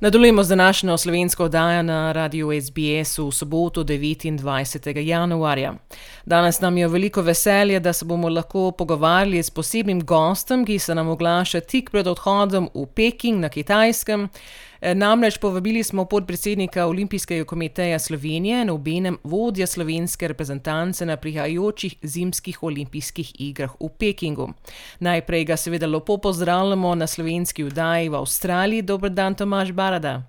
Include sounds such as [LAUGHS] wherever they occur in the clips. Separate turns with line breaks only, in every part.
Nadaljujemo z današnjo slovensko oddajo na radiju SBS v soboto 29. januarja. Danes nam je veliko veselje, da se bomo lahko pogovarjali s posebnim gostom, ki se nam oglaša tik pred odhodom v Peking na Kitajskem. Namreč povabili smo podpredsednika Olimpijskega komiteja Slovenije in obenem vodja slovenske reprezentance na prihajajočih zimskih olimpijskih igrah v Pekingu. Najprej ga seveda lepo pozdravljamo na slovenski vdaji v Avstraliji. Dober dan, Tomaž Barada.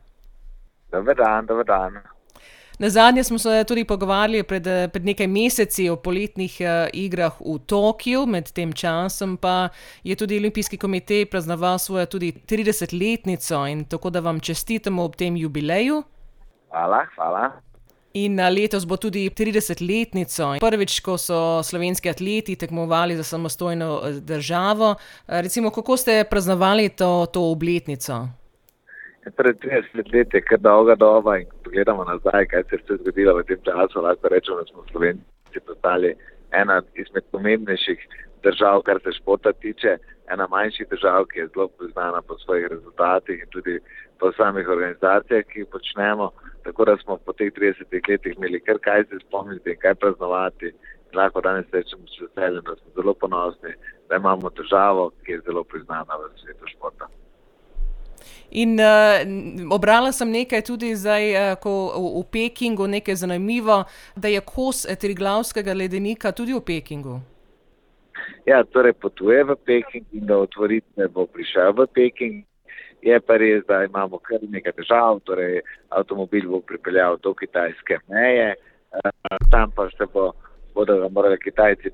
Dober dan, dober dan.
Na zadnje smo se tudi pogovarjali pred, pred nekaj meseci o poletnih igrah v Tokiu, med tem časom pa je tudi Olimpijski komitej praznoval svojo tudi tridesetletnico in tako da vam čestitamo ob tem jubileju.
Hvala, hvala.
In letos bo tudi tridesetletnico, prvič, ko so slovenski atleti tekmovali za samostojno državo. Recimo, kako ste praznovali to, to obletnico?
Pred trideset leti je kar dolga doba in ko pogledamo nazaj, kaj se je vse zgodilo v tem času, lahko rečemo, da smo Slovenci postali ena izmed pomembnejših držav, kar se športa tiče. Ena manjših držav, ki je zelo priznana po svojih rezultatih in tudi po samih organizacijah, ki jih počnemo. Tako da smo po teh tridesetih letih imeli kar kaj se spomniti in kaj praznovati. Lahko danes rečemo z veseljem, da smo zelo ponosni, da imamo državo, ki je zelo priznana v svetu športa.
In uh, brala sem nekaj tudi zdaj, ko v, v Pekingu, nekaj zanimivo, da je kos Triglavskega ledenika tudi v Pekingu.
Ja, torej potuje v Peking in do otvoritve bo prišel v Peking. Je pa res, da imamo kar nekaj težav, torej avtomobil bo pripeljal do kitajske meje, tam pa se bo, bodo ga morali Kitajci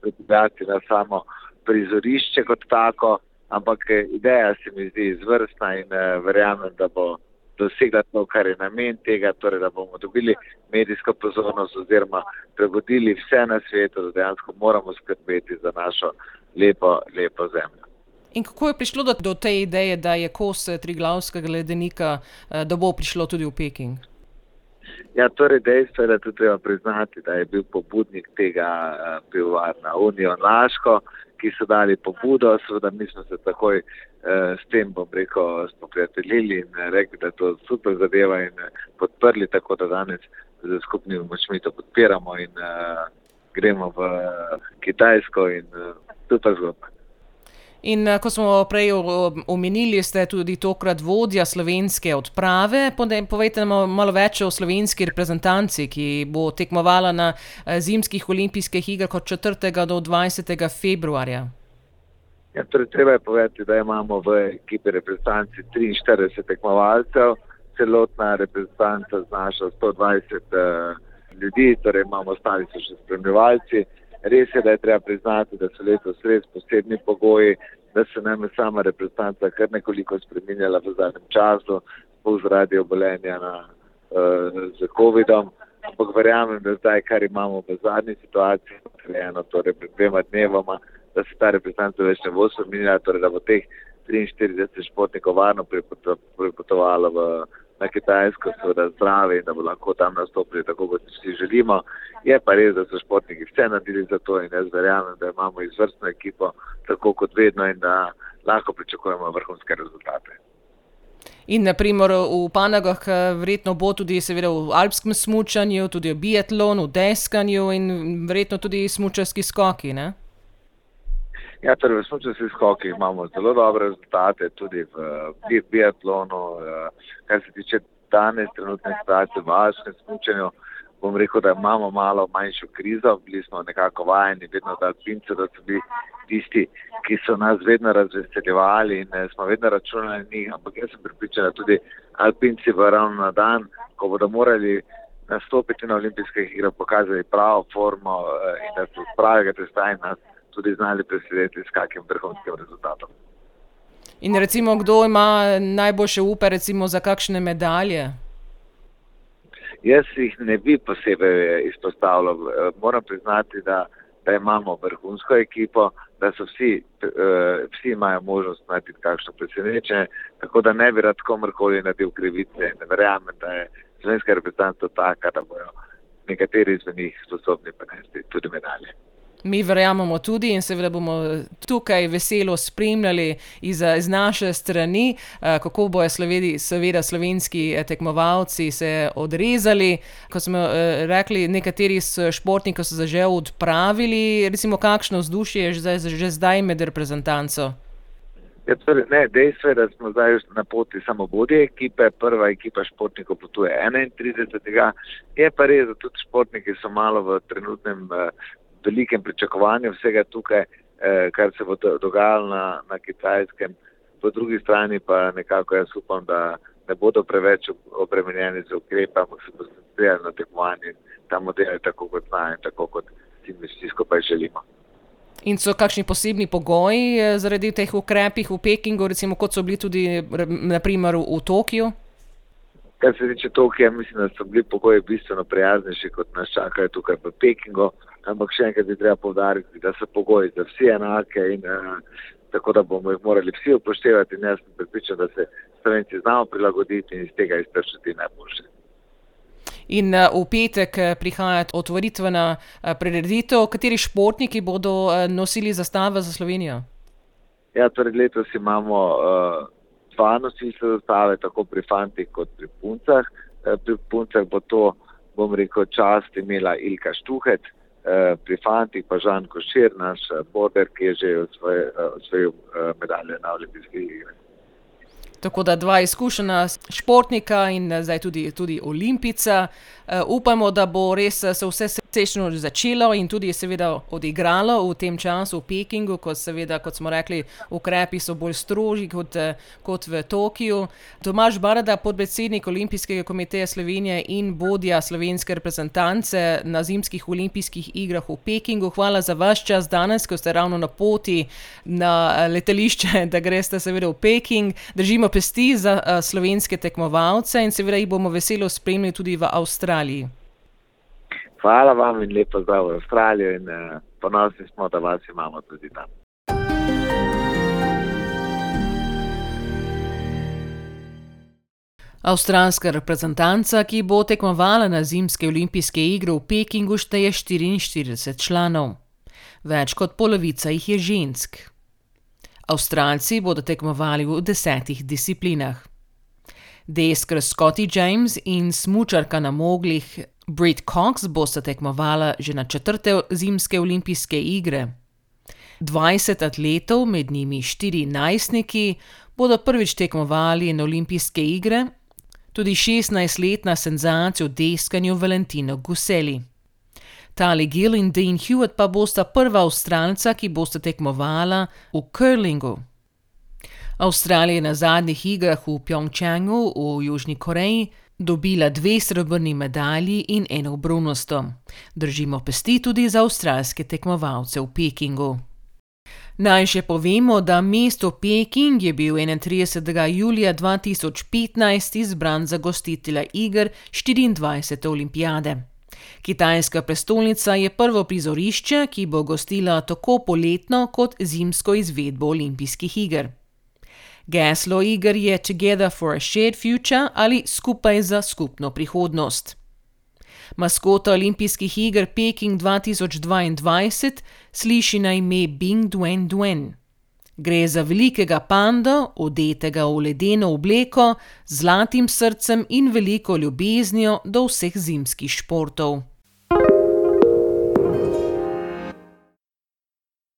pripeljati na samo prizorišče kot tako. Ampak ideja se mi zdi izvrstna in verjamem, da bo dosegla to, kar je namen tega, torej da bomo dobili medijsko pozornost oziroma prebudili vse na svetu, da dejansko moramo skrbeti za našo lepo, lepo zemljo.
In kako je prišlo do, te ideje, da je kos Triglavskega ledenika, da bo prišlo tudi v Peking?
Ja, torej dejstvo je, da tudi treba priznati, da je bil pobudnik tega pivovarna Union Laško, ki so dali pobudo, seveda mi smo se takoj s tem, bom rekel, spoprijateljili in rekli, da je to super zadeva in podprli, tako da danes s skupnimi močmi to podpiramo in gremo v Kitajsko in super zgodba.
In ko smo prej omenili, ste tudi tokrat vodja slovenske odprave, povejte nam malo več o slovenski reprezentanci, ki bo tekmovala na zimskih olimpijskih igrah od četrtega do dvajsetega februarja.
Ja, torej treba je povedati, da imamo v ekipi reprezentanci triinštirideset tekmovalcev, celotna reprezentanca znaša sto dvajset ljudi, torej imamo, ostali so še spremljevalci. Res je, da je treba priznati, da so letos res posebni pogoji, da se nam je sama reprezentanca kar nekoliko spreminjala v zadnjem času, sploh zaradi obolenja na, s covidom. Ampak verjamem, da zdaj, kar imamo v zadnji situaciji, narejeno torej pred dvema dnevoma, da se ta reprezentanca več ne bo spreminjala, torej da bo teh triinštirideset športnikov varno pripotovalo v, na Kitajsko, seveda zdravi, in da bodo lahko tam nastopili tako, kot si želimo. Je pa res, da so športniki vse naredili za to in jaz verjamem, da imamo izvrstno ekipo, tako kot vedno, in da lahko pričakujemo vrhunske rezultate.
In na primer v panogah verjetno bo tudi seveda v alpskem smučanju, tudi v biatlonu, deskanju in verjetno tudi smučarski skoki, ne?
Ja, torej v smučarskih skokih imamo zelo dobre rezultate, tudi v biatlonu, kar se tiče danes trenutne situacije v alpskem smučanju, bom rekel, da imamo malo manjšo krizo, bili smo nekako vajeni vedno od alpincev, da so bili tisti, ki so nas vedno razveseljevali in smo vedno računali na njih, ampak jaz sem prepričan, da tudi alpinci bojo ravno na dan, ko bodo morali nastopiti na olimpijskih igrah, pokazali pravo formo in da so s pravega testa in nas tudi znali presenetiti s kakim vrhunskim rezultatom.
In recimo, kdo ima najboljše upe recimo za kakšne medalje?
Jaz jih ne bi posebej izpostavljal, moram priznati, da, da imamo vrhunsko ekipo, da so vsi, vsi imajo možnost najti kakšno presenečenje, tako da ne bi rad komurkoli naredil krivice, ne verjamem, da je slovenska reprezentanca taka, da bojo nekateri izmed njih sposobni prinesti tudi medalje.
Mi verjamemo tudi in seveda bomo tukaj veselo spremljali iz, iz naše strani, eh, kako bojo slovedi, seveda slovenski eh, tekmovalci se odrezali. Kot smo eh, rekli, nekateri športniki so se že odpravili, recimo, kakšno vzdušje je že, že zdaj med reprezentanco.
Ja, torej, ne, dejstvo je, da smo zdaj na poti samo vodje ekipe, prva ekipa športnikov potuje 31. Je pa res, da tudi športniki so malo v trenutnem velikem pričakovanju vsega tukaj, eh, kar se bo dogajalo na, na kitajskem. Po drugi strani pa nekako jaz upam, da ne bodo preveč obremenjeni z ukrepi, ampak se bodo koncentrirajo na tekmovanje in ta model je tako kot znajo in tako kot si vsi skupaj želimo.
In so kakšni posebni pogoji eh, zaradi teh ukrepih v Pekingu, recimo kot so bili tudi naprimer v Tokiu?
Kar se tiče Tokija, mislim, da so bili pogoji bistveno prijaznejši kot nas čakajo tukaj v Pekingu ampak še enkrat bi treba povdariti, da so pogoji za vse enake in uh, tako, da bomo jih morali vsi upoštevati in jaz sem pripričan, da se Slovenci znamo prilagoditi in iz tega izpršati najboljše.
In uh, v petek eh, prihaja otvoritvena prireditev, kateri športniki bodo nosili zastave za Slovenijo?
Ja, torej letos imamo uh, dva nosilca zastave, tako pri fantih kot pri puncah. Uh, pri puncah bo to, bom rekel, čast imela Ilka Štuhec, uh, Eh, pri fantih pa Žan Košir, naš eh, border, ki je že osvojil eh, medalje na olimpijskih igrah.
Tako da dva izkušena športnika in zdaj tudi, tudi olimpica. Uh, upamo, da bo res se vse srečno začelo in tudi seveda odigralo v tem času v Pekingu, ko seveda, kot smo rekli, ukrepi so bolj strožji kot, kot v Tokiu. Tomaž Barada, podpredsednik Olimpijskega komiteja Slovenije in vodja slovenske reprezentance na zimskih olimpijskih igrah v Pekingu. Hvala za vaš čas danes, ko ste ravno na poti na letališče, [LAUGHS] da greste seveda v Peking. Držimo pesti za uh, slovenske tekmovalce in seveda jih bomo veselo spremljali tudi v Avstraliji.
Hvala vam in lepo zdrav v Avstralijo in uh, ponosni smo, da vas imamo tudi tam.
Avstralska reprezentanca, ki bo tekmovala na zimske olimpijske igre v Pekingu, šteje 44 članov. Več kot polovica jih je žensk. Avstralci bodo tekmovali v desetih disciplinah. Deskar Scotty James in smučarka na moglih Brit Cox bosta tekmovala že na četrte zimske olimpijske igre. 20 atletov, med njimi štiri najstniki, bodo prvič tekmovali na olimpijske igre, tudi 16-letna senzacija v deskanju Valentino Guseli. Tali Gill in Dean Hewitt pa bosta prva avstralca, ki bosta tekmovala v curlingu. Avstralija je na zadnjih igrah v Pjongčangu v Južni Koreji dobila dve srebrni medalji in eno bronasto. Držimo pesti tudi za avstralske tekmovalce v Pekingu. Naj še povemo, da mesto Peking je bil 31. julija 2015 izbran za gostitelja iger 24. olimpijade. Kitajska prestolnica je prvo prizorišče, ki bo gostila tako poletno kot zimsko izvedbo olimpijskih iger. Geslo iger je Together for a Shared Future ali Skupaj za skupno prihodnost. Maskota olimpijskih iger Peking 2022 sliši na ime Bing Duen Duen. Gre za velikega panda, odetega v ledeno obleko, z zlatim srcem in veliko ljubeznijo do vseh zimskih športov.